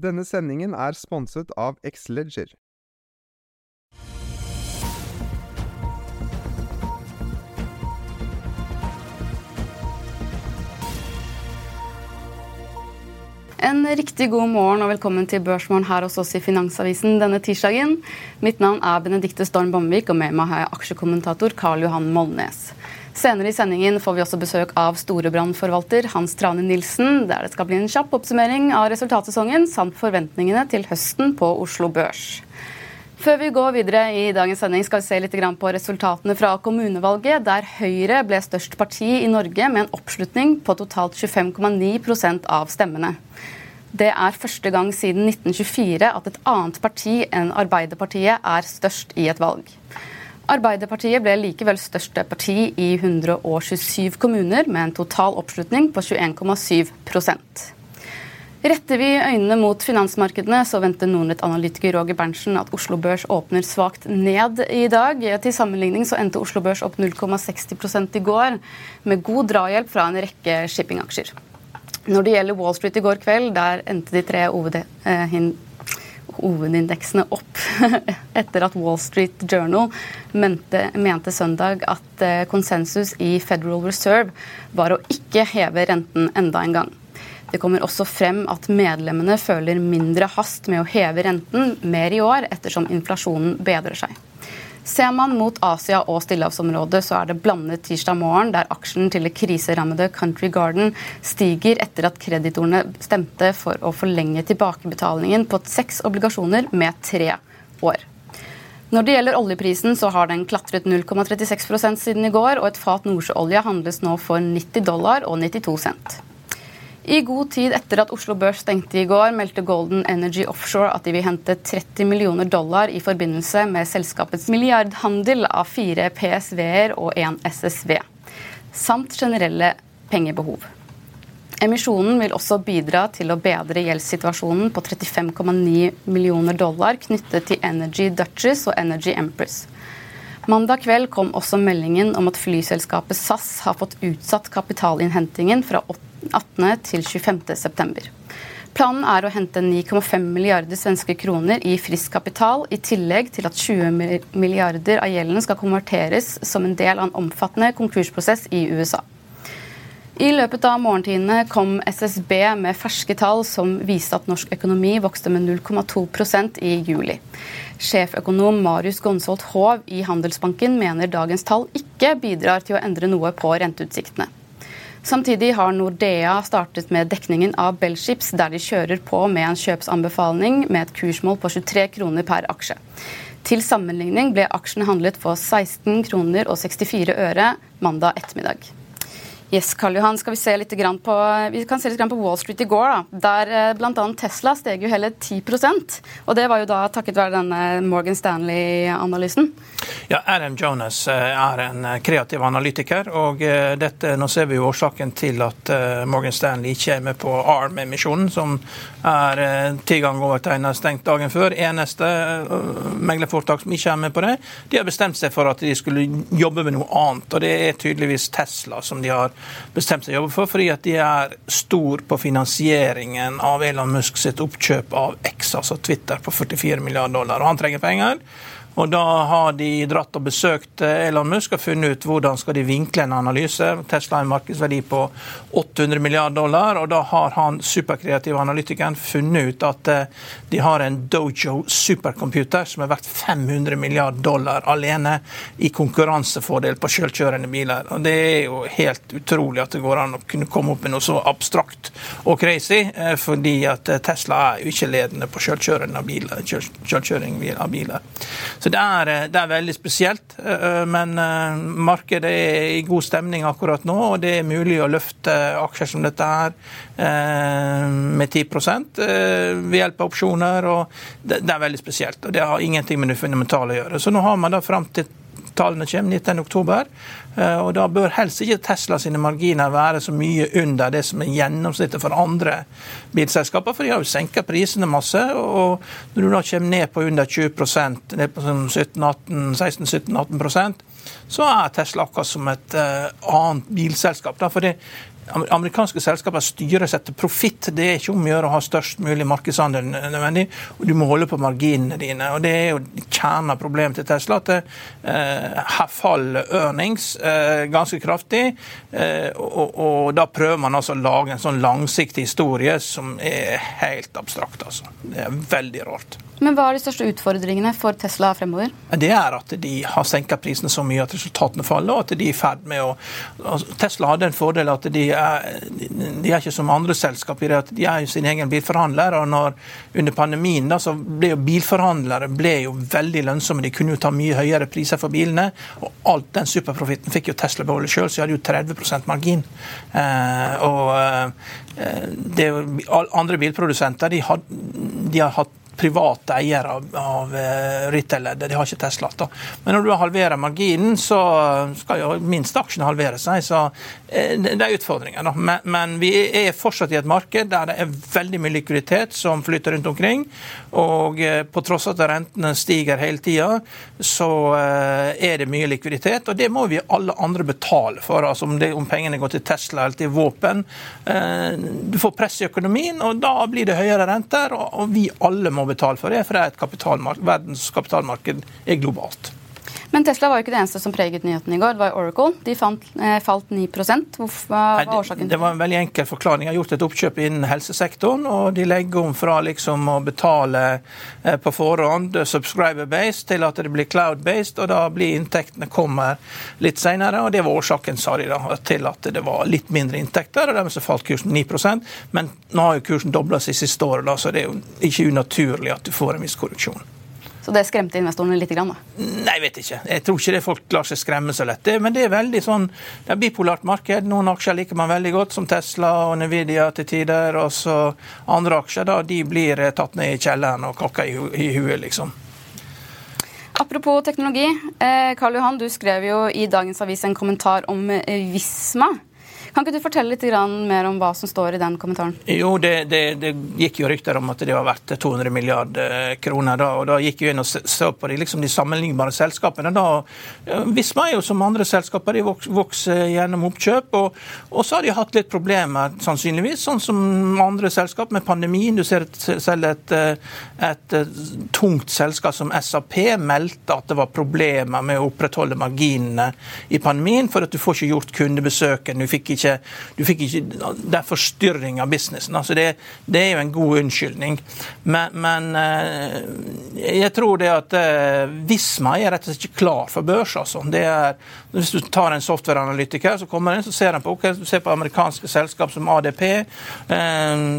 Denne sendingen er sponset av Xleger. En riktig god morgen og velkommen til Børsmorgen her hos oss i Finansavisen denne tirsdagen. Mitt navn er Benedikte Storm Bomvik, og med meg har jeg aksjekommentator Karl Johan Molnes. Senere i sendingen får vi også besøk av Storebrand-forvalter Hans Trane Nilsen, der det skal bli en kjapp oppsummering av resultatsesongen samt forventningene til høsten på Oslo Børs. Før vi går videre i dagens sending skal vi se litt på resultatene fra kommunevalget, der Høyre ble størst parti i Norge med en oppslutning på totalt 25,9% av stemmene. Det er første gang siden 1924 at et annet parti enn Arbeiderpartiet er størst i et valg. Arbeiderpartiet ble likevel største parti i 127 kommuner, med en total oppslutning på 21,7% Retter vi øynene mot finansmarkedene, så venter Nordnett-analytiker Roger Berntsen at Oslo Børs åpner svakt ned i dag. Til sammenligning så endte Oslo Børs opp 0,60% i går, med god drahjelp fra en rekke shippingaksjer. Når det gjelder Wall Street i går kveld, der endte de tre eh, hovedindeksene opp etter at Wall Street Journal mente, mente søndag at eh, konsensus i Federal Reserve var å ikke heve renten enda en gang. Det kommer også frem at medlemmene føler mindre hast med å heve renten mer i år, ettersom inflasjonen bedrer seg. Ser man mot Asia og stillehavsområdet, så er det blandet tirsdag morgen, der aksjen til det kriserammede Country Garden stiger etter at kreditorene stemte for å forlenge tilbakebetalingen på seks obligasjoner med tre år. Når det gjelder oljeprisen, så har den klatret 0,36 siden i går, og et fat nordsjøolje handles nå for 90 dollar og 92 cent. I god tid etter at Oslo Børs stengte i går, meldte Golden Energy Offshore at de vil hente 30 millioner dollar i forbindelse med selskapets milliardhandel av fire PSV-er og én SSV, samt generelle pengebehov. Emisjonen vil også bidra til å bedre gjeldssituasjonen på 35,9 millioner dollar knyttet til Energy Duchess og Energy Empress. Mandag kveld kom også meldingen om at flyselskapet SAS har fått utsatt kapitalinnhentingen fra 18. til 25. september. Planen er å hente 9,5 milliarder svenske kroner i frisk kapital, i tillegg til at 20 milliarder av gjelden skal konverteres som en del av en omfattende konkursprosess i USA. I løpet av morgentidene kom SSB med ferske tall som viste at norsk økonomi vokste med 0,2% i juli. Sjeføkonom Marius Gonsholt Hov i Handelsbanken mener dagens tall ikke bidrar til å endre noe på renteutsiktene. Samtidig har Nordea startet med dekningen av Bellships, der de kjører på med en kjøpsanbefaling med et kursmål på 23 kroner per aksje. Til sammenligning ble aksjen handlet for 16 kroner og 64 øre mandag ettermiddag. Yes, Karl Johan, skal Vi se litt på, vi kan se litt på Wall Street i går. da, Der eh, bl.a. Tesla steg jo hele 10 og Det var jo da takket være denne Morgan Stanley-analysen. Ja, Adam Jonas eh, er en eh, kreativ analytiker. og dette, Nå ser vi jo årsaken til at Morgan Stanley ikke er med på ARM-emisjonen, som er ti ganger overtegna stengt dagen før. Eneste meglerforetak som ikke er med på det. De har bestemt seg for at de skulle jobbe med noe annet, og det er tydeligvis Tesla som de har bestemt seg å jobbe for, fordi at de er stor på finansieringen av Elon Musk sitt oppkjøp av X, altså Twitter, på 44 milliarder dollar. Og han trenger penger. Og Da har de dratt og besøkt eh, Elon Musk og funnet ut hvordan skal de vinkle en analyse. Tesla har en markedsverdi på 800 milliarder dollar, og da har han superkreative analytikeren funnet ut at eh, de har en Dojo supercomputer som er verdt 500 milliarder dollar alene i konkurransefordel på selvkjørende biler. Og Det er jo helt utrolig at det går an å kunne komme opp med noe så abstrakt og crazy, eh, fordi at Tesla er jo ikke ledende på. Selvkjøring av biler. Så det er, eh, det er, veldig spesielt. Eh, eh, men markedet er i god stemning akkurat nå, og det er mulig å løfte aksjer som dette her med 10 ved hjelp av opsjoner. og Det er veldig spesielt. og Det har ingenting med det fundamentale å gjøre. Så nå har man da fram til tallene kommer 19.10. Eh, og da bør helst ikke Tesla sine marginer være så mye under det som er gjennomsnittet for andre bilselskaper, for de har jo senka prisene masse. Og når du da kommer ned på under 20% ned på 16-17-18% sånn så er Tesla akkurat som et uh, annet bilselskap. Da, for det, amerikanske selskaper styrer seg til profitt. Det er ikke om å gjøre å ha størst mulig markedsandel nødvendig, og du må holde på marginene dine. og Det er jo kjernen av problemet til Tesla. at eh, Her faller earnings eh, ganske kraftig. Eh, og, og, Da prøver man altså å lage en sånn langsiktig historie som er helt abstrakt. altså. Det er veldig rart. Men Hva er de største utfordringene for Tesla fremover? Det er at de har senket prisene så mye at resultatene faller, og at de er i ferd med å altså, Tesla hadde en fordel at de er, de er ikke som andre selskap i det at de er jo sin egen bilforhandler. og når, Under pandemien da, så ble jo bilforhandlere ble jo veldig lønnsomme. De kunne jo ta mye høyere priser for bilene. og Alt den superprofitten fikk jo Tesla beholde sjøl, så de hadde jo 30% margin. Eh, og eh, det, Andre bilprodusenter de had, de har hatt private eiere av, av uh, retail-leddet. De har ikke Tesla. Da. Men når du halverer marginen, så skal jo minst aksjene halvere seg. Så uh, det er utfordringer. Da. Men, men, vi er fortsatt i et marked der det er veldig mye likviditet som flyter rundt omkring. Og uh, på tross av at rentene stiger hele tida, så er det mye likviditet. Og det må vi alle andre betale for. Altså om, det, om pengene går til Tesla eller til våpen. Du får press i økonomien, og da blir det høyere renter, og vi alle må betale for det, for det er et kapitalmarked, verdens kapitalmarked er globalt. Men Tesla var jo ikke det eneste som preget nyheten i går. Det var Oracle. De fant, eh, falt 9 Hva var årsaken? Det, det var en veldig enkel forklaring. Jeg har gjort et oppkjøp innen helsesektoren, og de legger om fra liksom å betale eh, på forhånd subscriber-based til at det blir cloud-based, og da blir inntektene kommer litt senere. Og det var årsaken, sa de da, til at det var litt mindre inntekter, og dermed så falt kursen 9% Men nå har jo kursen dobla seg siste året, da, så det er jo ikke unaturlig at du får en viss korreksjon. Så det skremte investorene litt? Grann, da? Nei, jeg vet ikke. Jeg tror ikke det folk lar seg skremme så lett. Men det er veldig sånn, det er bipolart marked. Noen aksjer liker man veldig godt, som Tesla og Nvidia til tider. Og så andre aksjer da, de blir tatt ned i kjelleren og kakka i, i huet, liksom. Apropos teknologi. Eh, Karl Johan, du skrev jo i dagens avis en kommentar om eh, Visma. Kan ikke du fortelle litt mer om hva som står i den kommentaren? Jo, det, det, det gikk jo rykter om at det var verdt 200 milliarder kroner. Da, og da gikk jeg inn og så på de, liksom de sammenlignbare selskapene. Da, Visma er jo som andre selskaper, de vokser gjennom oppkjøp. Og, og, så har de hatt litt problemer, sannsynligvis, sånn som andre selskap med pandemien. Du ser selv et, et, et tungt selskap som SAP meldte at det var problemer med å opprettholde marginene i pandemien, for at du får ikke gjort kundebesøken. Du fikk ikke ikke, du fikk ikke Det er forstyrring av businessen. altså det, det, er jo en god unnskyldning. Men, men eh, jeg tror det at eh, Visma er rett og slett ikke klar for børs. altså. Det er, hvis du tar en softwareanalytiker, så kommer den, så ser den på, okay, ser på amerikanske selskap som ADP, eh,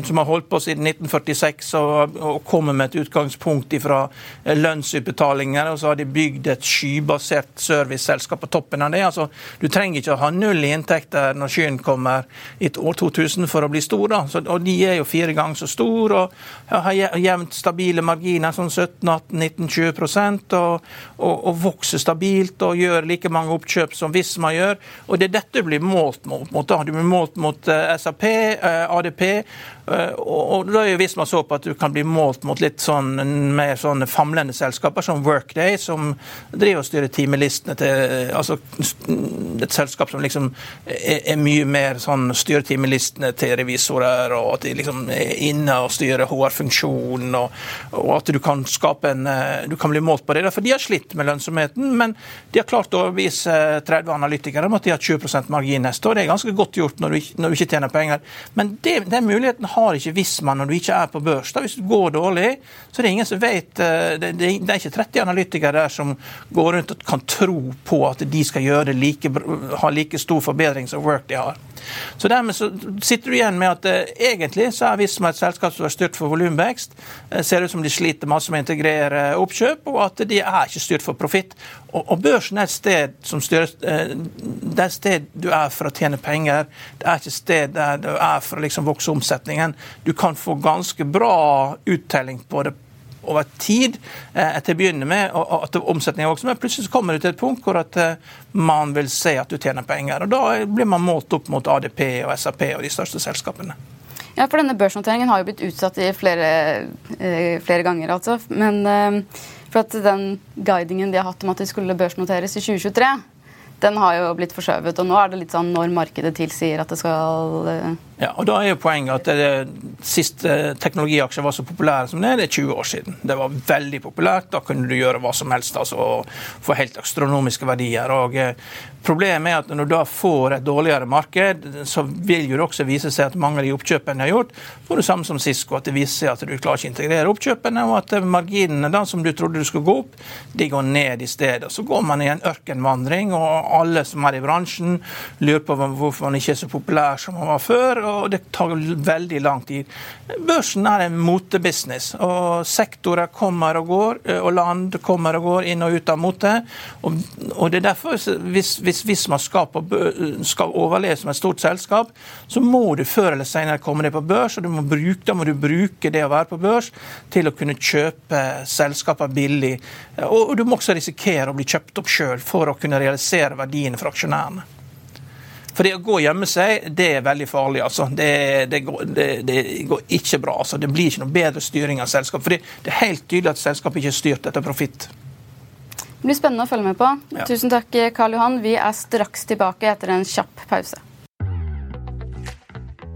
som har holdt på siden 1946 og, og kommer med et utgangspunkt fra lønnsutbetalinger, og så har de bygd et skybasert serviceselskap på toppen av det. altså Du trenger ikke å ha null i inntekter når skyen kommer i år 2000 for å bli stor. Da. Så, og de er jo fire ganger så store og har jevnt stabile marginer, sånn 17-18-19-20 og, og, og, vokser stabilt og gjør like mange oppkjøp som Visma gjør. Og det er dette du blir målt mot. mot. Du blir målt mot uh, SAP, uh, ADP Eh, og da er jo man så på at du kan bli målt mot litt sånn mer sånn famlende selskaper som Workday, som driver og styrer timelistene til altså Et selskap som liksom er, er mye mer sånn styrer timelistene til revisorer, og at de liksom er inne og styrer HR-funksjonen, og, og, at du kan skape en eh, Du kan bli målt på det. For de har slitt med lønnsomheten, men de har klart å overbevise 30 analytikere om at de har 20 margin neste år. Det er ganske godt gjort når du, når du ikke tjener penger. Men det, den muligheten har ikke Visma når du ikke er på børs. Da, hvis det går dårlig, så er det ingen som vet eh, det, det, det er ikke 30 analytikere der som går rundt og kan tro på at de skal gjøre like, ha like stor forbedring som Work de har. Så Dermed så sitter du igjen med at eh, egentlig så er Visma et selskap som er styrt for volumvekst. Eh, ser ut som de sliter masse med å integrere oppkjøp, og at de er ikke styrt for profitt. Og, og, børsen er et sted som styres eh, Det er et sted du er for å tjene penger. Det er ikke et sted der du er for å liksom vokse omsetningen. Du kan få ganske bra uttelling på det over tid eh, til å begynne med, og at omsetningen vokser. Men plutselig så kommer du til et punkt hvor at eh, man vil se at du tjener penger. og Da blir man målt opp mot ADP og SAP og de største selskapene. Ja, for denne Børsnoteringen har jo blitt utsatt i flere, flere ganger. altså. Men for at den guidingen de har hatt om at de skulle børsnoteres i 2023, den har jo blitt forskjøvet. Og nå er det litt sånn når markedet tilsier at det skal uh... Ja, og da er jo poenget at det, Sist uh, teknologiaksjer var så populære som det, det er 20 år siden. Det var veldig populært. Da kunne du gjøre hva som helst altså, og få helt astronomiske verdier. og eh, Problemet er at når du da får et dårligere marked, så vil jo det også vise seg at mange av de oppkjøpene de har gjort, får det samme som Cisco, at det viser seg at du klarer ikke å integrere oppkjøpene, og at marginene da, som du trodde du skulle gå opp, de går ned i stedet. Så går man i en ørkenvandring, og alle som er i bransjen, lurer på hvorfor man ikke er så populær som man var før, og det tar veldig lang tid. Børsen er en motebusiness, og sektorer kommer og går, og land kommer og går inn og ut av mote. Og, og det er derfor, hvis hvis, hvis man skal, på, skal, overleve som et stort selskap, så må du før eller senere komme deg på børs. og må bruke, Da må du bruke det å være på børs til å kunne kjøpe selskaper billig. Og, og du må også risikere å bli kjøpt opp sjøl for å kunne realisere verdiene for aksjonærene. For det å gå og gjemme seg, det er veldig farlig. altså. Det, det, går, det, det går, ikke bra. altså. Det blir ikke noe bedre styring av selskapet. Fordi det er helt tydelig at selskapet ikke er styrt etter profitt. Det blir spennende å følge med på. Ja. Tusen takk, Karl Johan. Vi er straks tilbake etter en kjapp pause.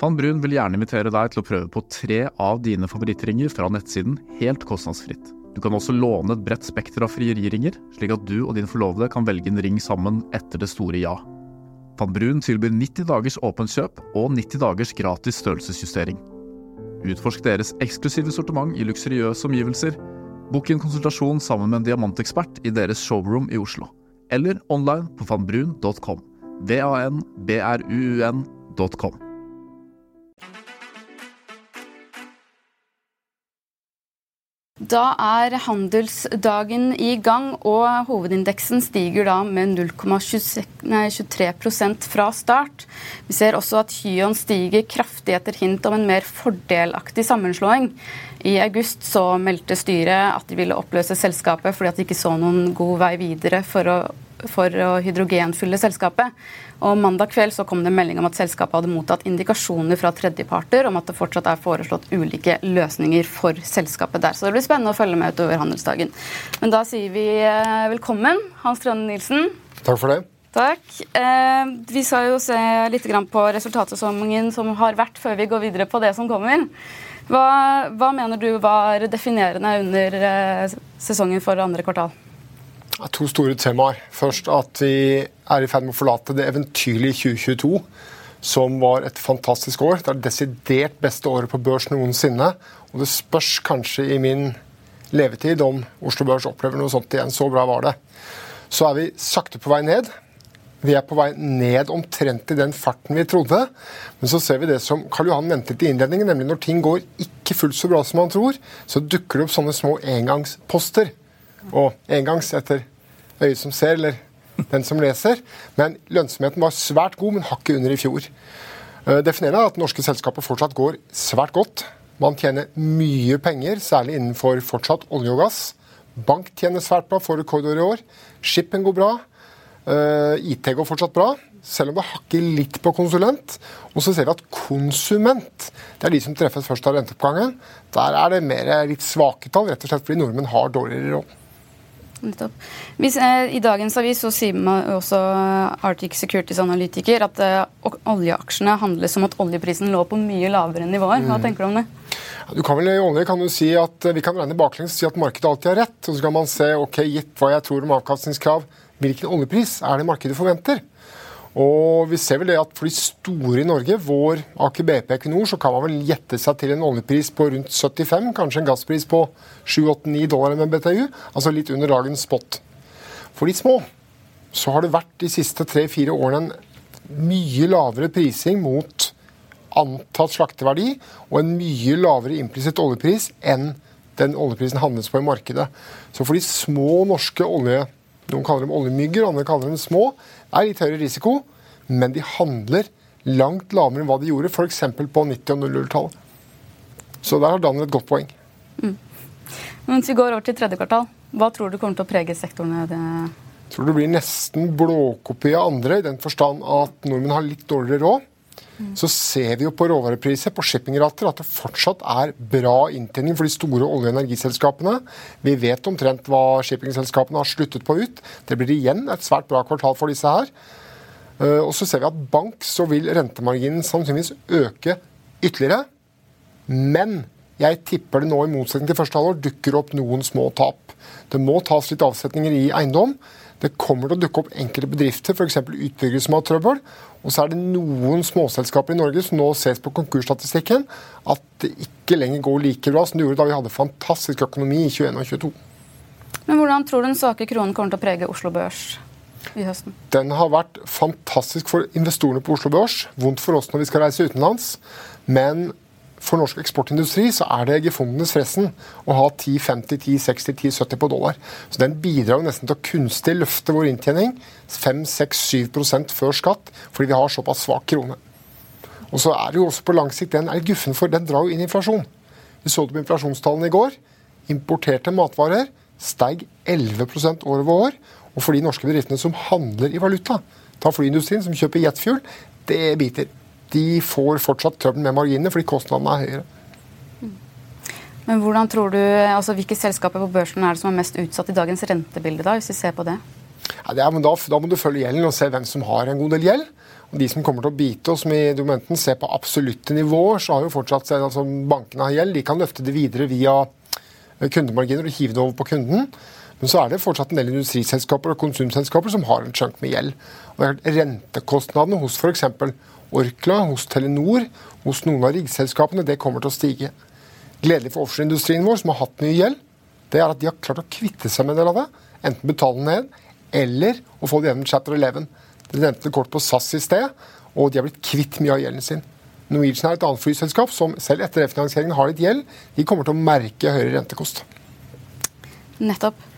Van Brun vil gjerne invitere deg til å prøve på tre av dine favorittringer fra nettsiden helt kostnadsfritt. Du kan også låne et bredt spekter av frieriringer, slik at du og din forlovede kan velge en ring sammen etter det store ja. Van Brun tilbyr 90 dagers åpent kjøp og 90 dagers gratis størrelsesjustering. Utforsk deres eksklusive sortiment i luksuriøse omgivelser. Bok en konsultasjon sammen med en diamantekspert i deres showroom i Oslo. Eller online på vanbrun.com. V-a-n-b-r-u-u-n.com. Da er handelsdagen i gang, og hovedindeksen stiger da med 0,23 fra start. Vi ser også at Hyon stiger kraftig etter hint om en mer fordelaktig sammenslåing. I august så meldte styret at de ville oppløse selskapet fordi at de ikke så noen god vei videre for å for å hydrogenfylle selskapet. Og Mandag kveld så kom det en melding om at selskapet hadde mottatt indikasjoner fra tredjeparter om at det fortsatt er foreslått ulike løsninger for selskapet der. Så det blir spennende å følge med utover handelsdagen. Men da sier vi eh, velkommen, Hans Trønde Nilsen. Takk for det. Takk. Eh, vi skal jo se litt på resultatsesongen som har vært, før vi går videre på det som kommer. Hva, hva mener du var definerende under eh, sesongen for andre kvartal? To store temaer. Først at vi er i ferd med å forlate det eventyrlige 2022, som var et fantastisk år. Det er det desidert beste året på børs noensinne. Og det spørs kanskje i min levetid om Oslo Børs opplever noe sånt igjen. Så bra var det. Så er vi sakte på vei ned. Vi er på vei ned omtrent i den farten vi trodde. Men så ser vi det som Karl Johan ventet i innledningen, nemlig når ting går ikke fullt så bra som man tror, så dukker det opp sånne små engangsposter og engangs etter øyet som ser, eller den som leser. Men lønnsomheten var svært god, men hakket under i fjor. Eh, definerende er at norske selskaper fortsatt går svært godt. Man tjener mye penger, særlig innenfor fortsatt olje og gass. Bank tjener svært bra, får rekordår i år. Shippen går bra. Eh, IT går fortsatt bra, selv om det hakker litt på konsulent. Og så ser vi at konsument, det er de som treffes først av renteoppgangen. Der er det mer litt svake tall, rett og slett fordi nordmenn har dårligere råd. Hvis, eh, I dagens avis så sier man også eh, Arctic Securities analytiker at eh, oljeaksjene handles som at oljeprisen lå på mye lavere nivåer. Hva mm. tenker du om det? Du kan vel i olje kan du si at Vi kan regne baklengs og si at markedet alltid har rett. Og så kan man se ok, gitt hva jeg tror om avkastningskrav, hvilken oljepris er det markedet forventer. Og vi ser vel det at For de store i Norge, vår Aker BP Equinor, så kan man vel gjette seg til en oljepris på rundt 75, kanskje en gasspris på 7-8-9 dollar med BTU, altså litt under dagens spot. For de små så har det vært de siste tre-fire årene en mye lavere prising mot antatt slakteverdi og en mye lavere implisitt oljepris enn den oljeprisen handles på i markedet. Så for de små norske olje... Noen kaller dem oljemygger, andre kaller dem små er litt høyere risiko, men de handler langt lavere enn hva de gjorde f.eks. på 90- og 00-tallet. Så der har Daniel et godt poeng. Mm. Mens vi går over til tredje kvartal, hva tror du kommer til å prege sektorene? Det jeg tror det blir nesten blåkopi av andre, i den forstand at nordmenn har litt dårligere råd. Så ser vi jo på råvarepriser, på shippingrater, at det fortsatt er bra inntjening for de store olje- og energiselskapene. Vi vet omtrent hva shippingselskapene har sluttet på ut. Det blir igjen et svært bra kvartal for disse her. Eh, og så ser vi at bank så vil rentemarginen sannsynligvis øke ytterligere. Men jeg tipper det nå, i motsetning til første halvår, dukker opp noen små tap. Det må tas litt avsetninger i eiendom. Det kommer til å dukke opp enkelte bedrifter, f.eks. utbyggere som har trøbbel. Og så er det noen småselskaper i Norge som nå ses på konkursstatistikken at det ikke lenger går like bra som det gjorde da vi hadde fantastisk økonomi i 2021 og 2022. Men hvordan tror du den svake kronen kommer til å prege Oslo Børs i høsten? Den har vært fantastisk for investorene på Oslo Børs. Vondt for oss når vi skal reise utenlands. Men for norsk eksportindustri så er det gefundenes fressen å ha 10,50, 10,60, 10,70 på dollar. Så Den bidrar nesten til å kunstig løfte vår inntjening 5-6-7% før skatt, fordi vi har såpass svak krone. Og så er det jo også på lang sikt den er guffen for, den drar jo inn inflasjon. Vi så det på inflasjonstallene i går. Importerte matvarer steig 11% år over år. Og for de norske bedriftene som handler i valuta, ta flyindustrien som kjøper jetfuel, det biter de får fortsatt trøbbel med marginene fordi kostnadene er høyere. Men hvordan tror du, altså Hvilke selskaper på børsen er det som er mest utsatt i dagens rentebilde, da, hvis vi ser på det? Ja, det er, da, da, må du følge gjelden og se hvem som har en god del gjeld. Og De som kommer til å bite oss med dokumenten, ser på absolutte nivåer, så har jo fortsatt altså Bankene har gjeld. De kan løfte det videre via kundemarginer og hive det over på kunden. Men så er det fortsatt en del industriselskaper og konsumselskaper som har en chunk med gjeld. Og Rentekostnadene hos f.eks. Orkla, hos Telenor, hos noen av riggselskapene, det kommer til å stige. Gledelig for offshoreindustrien vår, som har hatt mye gjeld, det er at de har klart å kvitte seg med en del av det. Enten betale den ned, eller å få det gjennom Chatter 11. De nevnte kort på SAS i sted, og de har blitt kvitt mye av gjelden sin. Norwegian er et annet flyselskap som selv etter refinansieringen har litt gjeld. De kommer til å merke høyere rentekost. Nettopp.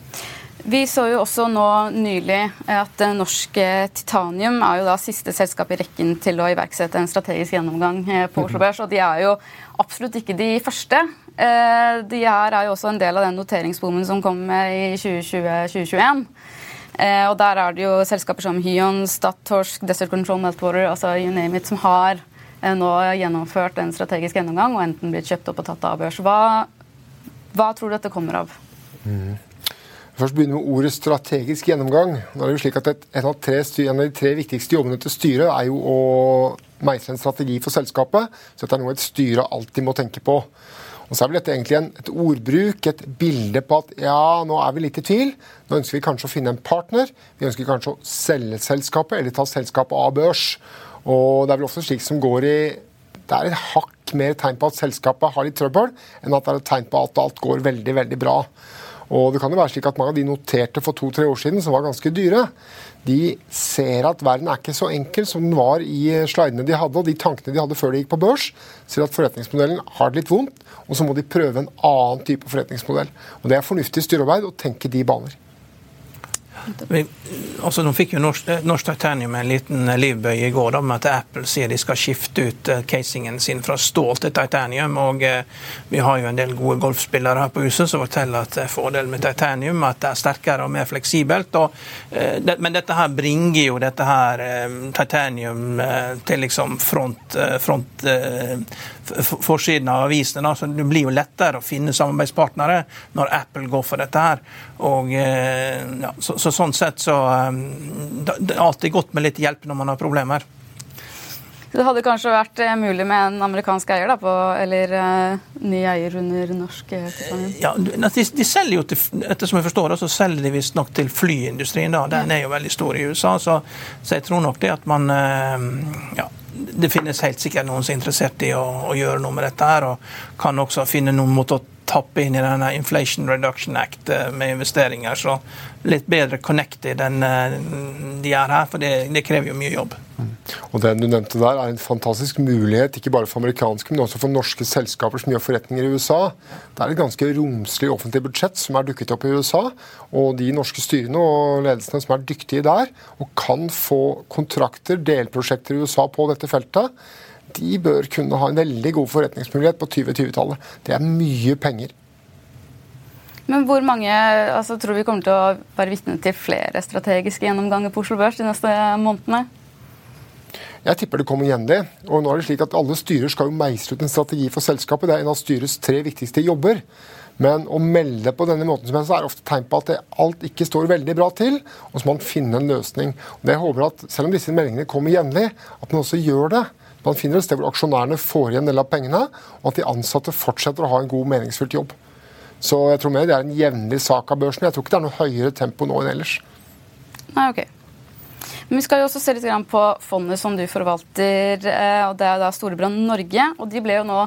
Vi så jo også nå nylig at Norsk Titanium er jo da siste selskap i rekken til å iverksette en strategisk gjennomgang eh, på Oslo Børs. Og de er jo absolutt ikke de første. Eh, de her er jo også en del av den noteringsboomen som kom i 2020-2021. Eh, og der er det jo selskaper som Hyon, Stadtorsk, Desert Control, Meltwater, altså you name it, som har nå gjennomført en strategisk gjennomgang og enten blitt kjøpt opp og tatt av børs. Hva, hva tror du dette kommer av? Mm. Først begynner med ordet strategisk gjennomgang. Nå er det jo slik at et, et av tre, En av de tre viktigste jobbene til styret er jo å meisle en strategi for selskapet. Så dette er noe et styre alltid må tenke på. Og så er vel dette egentlig en, et ordbruk, et bilde på at ja, nå er vi litt i tvil. Nå ønsker vi kanskje å finne en partner. Vi ønsker kanskje å selge selskapet eller ta selskapet av børs. Og det er vel også slik som går i Det er et hakk mer tegn på at selskapet har litt trøbbel, enn at det er et tegn på at alt går veldig, veldig bra. Og det kan jo være slik at Mange av de noterte for to-tre år siden, som var ganske dyre, de ser at verden er ikke så enkel som den var i slidene de hadde, og de tankene de hadde før de gikk på børs. Ser at forretningsmodellen har det litt vondt, og så må de prøve en annen type forretningsmodell. Og Det er fornuftig styrearbeid å tenke de baner. Vi, altså, de fikk jo Norsk, Norsk Titanium en liten livbøy i går da, med at Apple sier de skal skifte ut uh, casingen sin fra stål til titanium. og eh, Vi har jo en del gode golfspillere her på huset som forteller at fordelen med titanium at det er sterkere og mer fleksibelt. Og, det, men dette her bringer jo dette her titanium til liksom front, front forsiden av avisene. Så det blir jo lettere å finne samarbeidspartnere når Apple går for dette her. Og, ja, så, så sånn sett så um, Det er alltid godt med litt hjelp når man har problemer. det hadde kanskje vært eh, mulig med en amerikansk eier, da, på, eller uh, ny eier under norsk uh, Ja, de, de, selger jo til, etter som jeg forstår det, så selger de visstnok til flyindustrien. da, Den er jo veldig stor i USA, så, så jeg tror nok det at man uh, ja, det finnes helt sikkert noen som er interessert i å, å, gjøre noe med dette. her, Og kan også finne noen måter å tappe inn i denne Inflation Reduction Act med investeringer. Så litt bedre connected enn eh, de er her, for det, det krever jo mye jobb. Mm. Og Den du nevnte der, er en fantastisk mulighet, ikke bare for amerikanske, men også for norske selskaper som gjør forretninger i USA. Det er et ganske romslig offentlig budsjett som er dukket opp i USA. Og de norske styrene og ledelsene som er dyktige der, og kan få kontrakter, delprosjekter i USA på dette feltet, de bør kunne ha en veldig god forretningsmulighet på 2020-tallet. Det er mye penger. Men hvor mange altså, tror vi kommer til å være vitne til flere strategiske gjennomganger på Oslo Børs de neste månedene? Jeg tipper det kommer jevnlig. Og nå er det slik at alle styrer skal jo meisle ut en strategi for selskapet. Det er en av styrets tre viktigste jobber. Men å melde på denne måten som helst er ofte tegn på at det, alt ikke står veldig bra til, og så må man finne en løsning. Og det jeg håper at Selv om disse meldingene kommer jevnlig, at man også gjør det. Man finner et sted hvor aksjonærene får igjen en del av pengene, og at de ansatte fortsetter å ha en god, meningsfylt jobb. Så jeg tror mer det er en jevnlig sak av børsen. Jeg tror ikke det er noe høyere tempo nå enn ellers. Nei, ok. Men vi skal jo også se litt på fondet som du forvalter. Eh, og Det er da Storebrand Norge. og De ble jo nå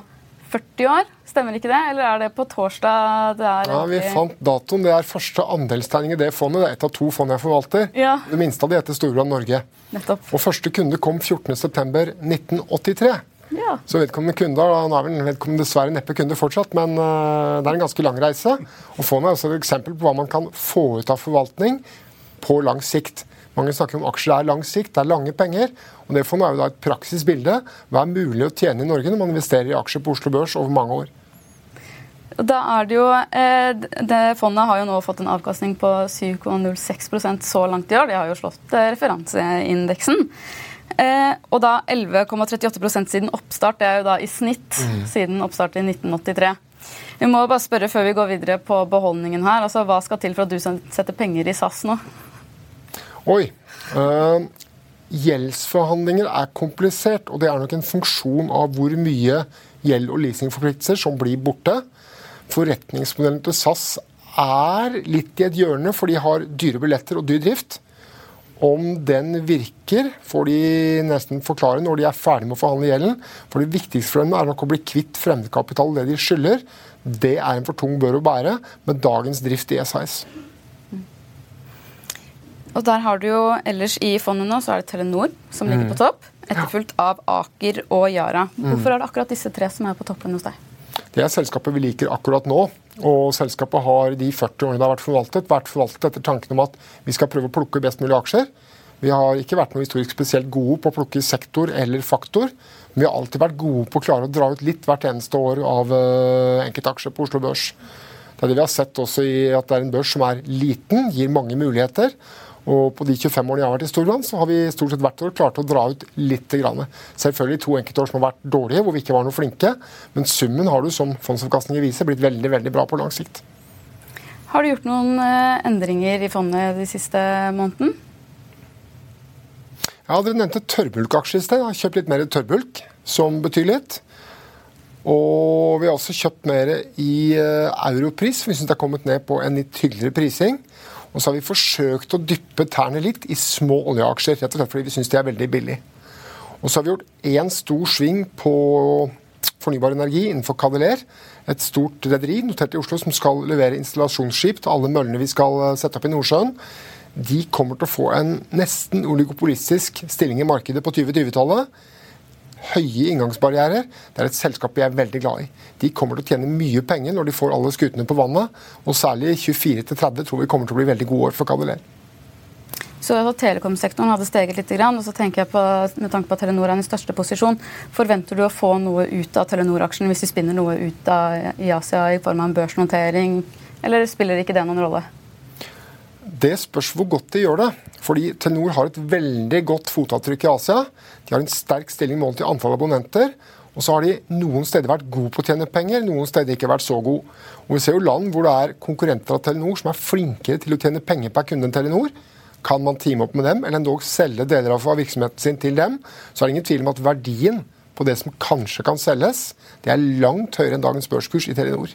40 år, stemmer ikke det? Eller er det på torsdag? Det er ja, Vi fant datoen. Det er første andelstegning i det fondet. Det er et av to fond jeg forvalter. Ja. Det minste av de heter Storbrann Norge. Nettopp. Og Første kunde kom 14.9.1983. Ja. Så vedkommende kunde, Han er vel vedkommende dessverre neppe kunde fortsatt, men uh, det er en ganske lang reise. Og Fondet er også et eksempel på hva man kan få ut av forvaltning på lang sikt. Mange snakker om aksjer er lang sikt, det er lange penger. og Det fondet er jo da et praksisbilde. Hva er mulig å tjene i Norge når man investerer i aksjer på Oslo Børs over mange år? Da er det jo, eh, det Fondet har jo nå fått en avkastning på 7,06% så langt i år. De har jo slått eh, referanseindeksen. Eh, og da 11,38% siden oppstart. Det er jo da i snitt mm. siden oppstart i 1983. Vi må bare spørre før vi går videre på beholdningen her. altså Hva skal til for at du setter penger i SAS nå? Oi. Uh, gjeldsforhandlinger er komplisert, og det er nok en funksjon av hvor mye gjeld- og leasingforpliktelser som blir borte. Forretningsmodellen til SAS er litt i et hjørne, for de har dyre billetter og dyr drift. Om den virker, får de nesten forklare når de er ferdig med å forhandle gjelden. For det viktigste for dem er nok å bli kvitt fremmedkapital, det de skylder. Det er en for tung bør å bære med dagens drift i SAS. Og der har du jo ellers i fondet nå så er det Telenor som ligger mm. på topp. Etterfulgt av Aker og Yara. Mm. Hvorfor er det akkurat disse tre som er på toppen hos deg? Det er selskapet vi liker akkurat nå. Og selskapet har de 40 årene det har vært forvaltet, vært forvaltet etter tanken om at vi skal prøve å plukke best mulig aksjer. Vi har ikke vært noe historisk spesielt gode på å plukke sektor eller faktor. Men vi har alltid vært gode på å klare å dra ut litt hvert eneste år av uh, enkeltaksjer på Oslo Børs. Det er det vi har sett også i at det er en børs som er liten, gir mange muligheter. Og på de 25 årene jeg har vært i Storbritannia, så har vi stort sett hvert år klart å dra ut litt. Grann. Selvfølgelig to enkeltår som har vært dårlige, hvor vi ikke var noe flinke. Men summen har du, som fondsavkastninger viser, blitt veldig veldig bra på lang sikt. Har du gjort noen eh, endringer i fondet de siste måneden? Ja, Dere nevnte tørrbulkaksjer i sted. Jeg har kjøpt litt mer tørrbulk, som betyr litt. Og vi har også kjøpt mer i europris, europris. Vi syns det har kommet ned på en litt hyggeligere prising. Og så har vi forsøkt å dyppe tærne litt i små oljeaksjer, rett og slett fordi vi syns de er veldig billige. Og så har vi gjort én stor sving på fornybar energi innenfor Cadeler. Et stort rederi notert i Oslo som skal levere installasjonsskip til alle møllene vi skal eh, sette opp i Nordsjøen. De kommer til å få en nesten oligopolistisk stilling i markedet på 2020-tallet høye inngangsbarrierer. Det er et selskap jeg er veldig glad i. De kommer til å tjene mye penger når de får alle skutene på vannet. Og særlig 24-30 tror vi kommer til å bli veldig gode år for Cadeler. Så Telekomsektoren hadde steget litt, og så tenker jeg på, med tanke på at Telenor er den største posisjon. Forventer du å få noe ut av Telenor-aksjen hvis de spinner noe ut av, i Asia i form av en børsnotering, eller spiller ikke det noen rolle? Det spørs hvor godt de gjør det. Fordi Telenor har et veldig godt fotavtrykk i Asia. De har en sterk stilling målt i antall abonnenter. Og så har de noen steder vært gode på å tjene penger, noen steder ikke vært så gode. Og Vi ser jo land hvor det er konkurrenter av Telenor som er flinkere til å tjene penger per kunde enn Telenor. Kan man teame opp med dem, eller endog selge deler av virksomheten sin til dem, så er det ingen tvil om at verdien på det som kanskje kan selges, det er langt høyere enn dagens børskurs i Telenor.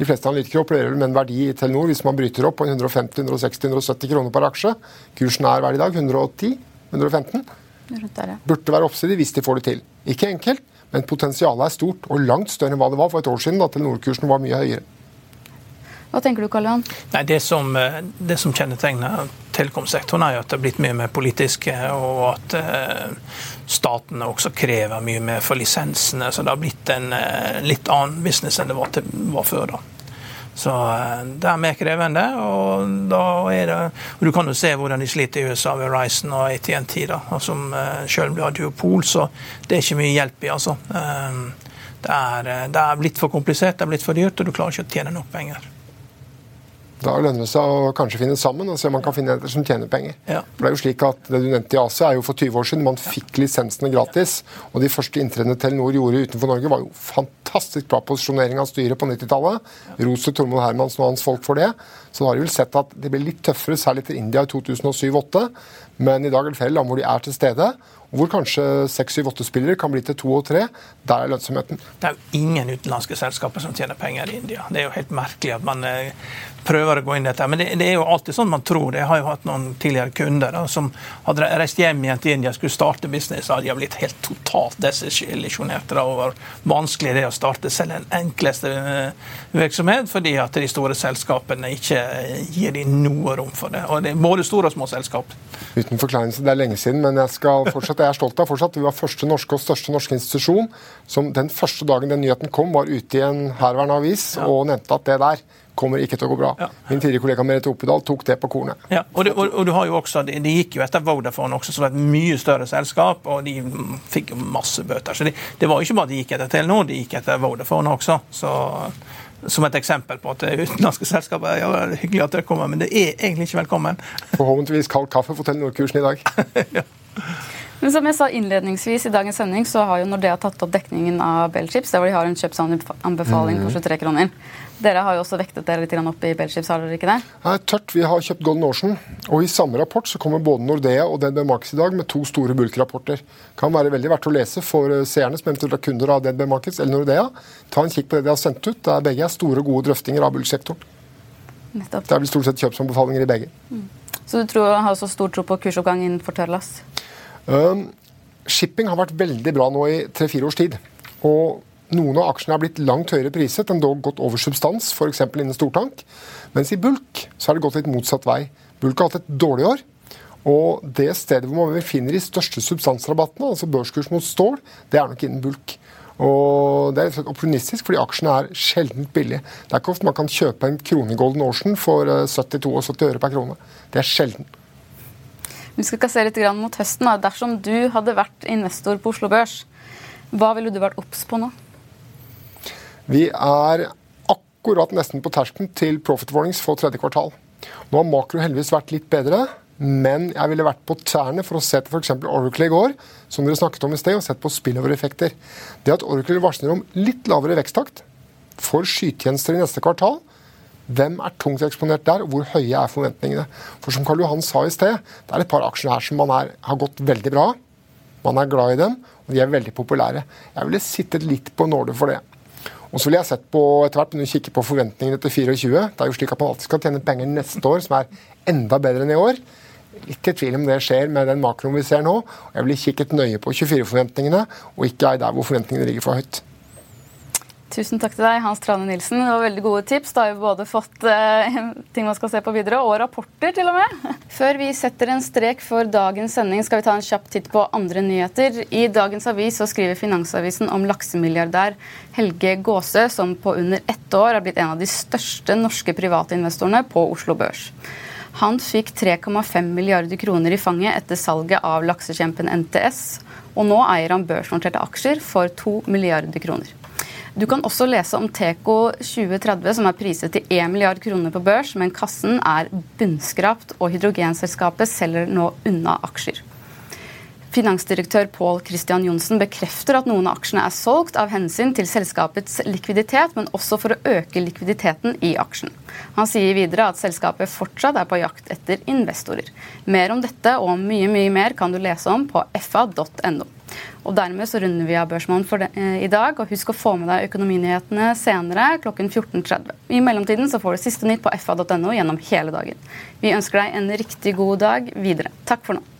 De fleste analytikere opererer med en verdi i Telenor hvis man bryter opp på 150-160-170 kroner per aksje. Kursen er hver i dag 110-115. Burde være oppsidig hvis de får det til. Ikke enkelt, men potensialet er stort, og langt større enn hva det var for et år siden, da Telenor-kursen var mye høyere. Hva tenker du, Karl Johan? Nei, det, som, eh, det som kjennetegner telekomsektoren, er jo at det har blitt mye mer politisk, og at eh, statene også krever mye mer for lisensene. Så det har blitt en eh, litt annen business enn det var, til, var før. da. Så det er mer krevende. og da er det, og Du kan jo se hvordan de sliter i USA ved Ryzen og ATNT, da, som selv har duopol, så det er ikke mye hjelp i. altså. Det er, det er blitt for komplisert, det er blitt for dyrt, og du klarer ikke å tjene nok penger. Da lønner det seg å kanskje finne sammen og se om man kan finne en som tjener penger. Ja. For Det er jo slik at det du nevnte i Asia, er jo for 20 år siden. Man fikk lisensene gratis. Og de første inntredene Telenor gjorde utenfor Norge, var jo fantastisk bra posisjonering av styret på 90-tallet. Ros til Tormod Hermansen og hans folk for det. Så da har de vel sett at det ble litt tøffere, særlig til India i 2007-2008. Men i dag er det flere land hvor de er til stede hvor kanskje seks, syv, åtte spillere kan bli til to og tre. Der er lønnsomheten. Det er jo ingen utenlandske selskaper som tjener penger i India. Det er jo helt merkelig at man eh, prøver å gå inn i dette. Men det, det, er jo alltid sånn man tror. Jeg har jo hatt noen tidligere kunder da, som hadde reist hjem igjen til India skulle starte business, og de har blitt helt totalt desillusjonerte over vanskelig det å starte selv den enkleste eh, virksomhet, fordi at de store selskapene ikke gir dem noe rom for det. Og det er både store og små selskap. Uten forkleinelse, det er lenge siden, men jeg skal fortsatt jeg er stolt av fortsatt. Vi var første norske og største norske institusjon som den første dagen den nyheten kom, var ute i en herværende avis ja. og nevnte at det der kommer ikke til å gå bra. Ja. Min tidligere kollega Merete Oppedal tok det på kornet. Ja, og, det, og, og, du har jo også, de, de, gikk jo etter Vodafone også, som var et mye større selskap, og de fikk masse bøter. Så det, det var jo ikke bare de gikk etter Telenor, de gikk etter Vodafone også. så som et eksempel på at utenlandske selskaper ja, det er hyggelig at dere kommer, men det er egentlig ikke velkommen. Forhåpentligvis kald kaffe for Telenor-kursen i dag. ja. Men som jeg sa innledningsvis i dagens sending, så har jo Nordea tatt opp dekningen av Bellchips, der hvor de har en kjøpsanbefaling på 23 mm. kroner. Dere har jo også vektet dere litt opp i Bellchips, har dere ikke det? Nei, tørt. Vi har kjøpt Golden Ocean. Og i samme rapport så kommer både Nordea og DNB Markets i dag med to store bulkrapporter. Kan være veldig verdt å lese for eh, seerne som eventuelt er kunder av DNB Markets eller Nordea. Ta en kikk på det de har sendt ut. Der begge er store, gode drøftinger av bulksektoren. Det er vel stort sett kjøpsanbefalinger i begge. Mm. Så du tror, har så stor tro på kursoppgang innenfor tørrlast? Shipping har vært veldig bra nå i tre-fire års tid. Og noen av aksjene har blitt langt høyere priset enn dog gått over substans, f.eks. innen stortank. Mens i bulk så har det gått litt motsatt vei. Bulk har hatt et dårlig år. Og det stedet hvor man finner de største substansrabattene, altså børskurs mot stål, det er nok innen bulk. Og Det er rett og slett opportunistisk, fordi aksjene er sjelden billige. Det er ikke ofte man kan kjøpe en krone Golden Ocean for 72 og 70 øre per krone. Det er sjelden. Vi skal kassere se litt mot høsten. Da. Dersom du hadde vært investor på Oslo Børs, hva ville du vært obs på nå? Vi er akkurat nesten på terskelen til profit warnings for tredje kvartal. Nå har makro heldigvis vært litt bedre. Men jeg ville vært på tærne for å se til f.eks. Oracle i går, som dere snakket om i sted, og sett på spillover-effekter. Det at Oracle varsler om litt lavere veksttakt for skytjenester i neste kvartal, hvem er tungt eksponert der, og hvor høye er forventningene? For som Karl Johan sa i sted, det er et par aksjer her som man er, har gått veldig bra. Man er glad i dem, og de er veldig populære. Jeg ville sittet litt på nåde for det. Og så ville jeg sett på etter hvert, når du kikker på forventningene til 24. Det er jo slik at man alltid skal tjene penger neste år, som er enda bedre enn i år litt i tvil om det skjer med den makroen vi ser nå. Jeg ville kikket nøye på 24-forventningene, og ikke der hvor forventningene ligger for høyt. Tusen takk til deg, Hans Trane Nilsen. Det var veldig gode tips. Da har vi både fått eh, ting man skal se på videre, og rapporter til og med. Før vi setter en strek for dagens sending, skal vi ta en kjapp titt på andre nyheter. I dagens avis så skriver Finansavisen om laksemilliardær Helge Gåse, som på under ett år er blitt en av de største norske private investorene på Oslo Børs. Han fikk 3,5 milliarder kroner i fanget etter salget av laksekjempen NTS, og nå eier han børsnoterte aksjer for 2 milliarder kroner. Du kan også lese om Teco 2030, som er priset til 1 milliard kroner på børs, men kassen er bunnskrapt, og hydrogenselskapet selger nå unna aksjer. Finansdirektør Pål Christian Johnsen bekrefter at noen av aksjene er solgt av hensyn til selskapets likviditet, men også for å øke likviditeten i aksjen. Han sier videre at selskapet fortsatt er på jakt etter investorer. Mer om dette og mye mye mer kan du lese om på fa.no. Og Dermed så runder vi av Børsmålen for det, eh, i dag. og Husk å få med deg økonominyhetene senere klokken 14.30. I mellomtiden så får du siste nytt på fa.no gjennom hele dagen. Vi ønsker deg en riktig god dag videre. Takk for nå.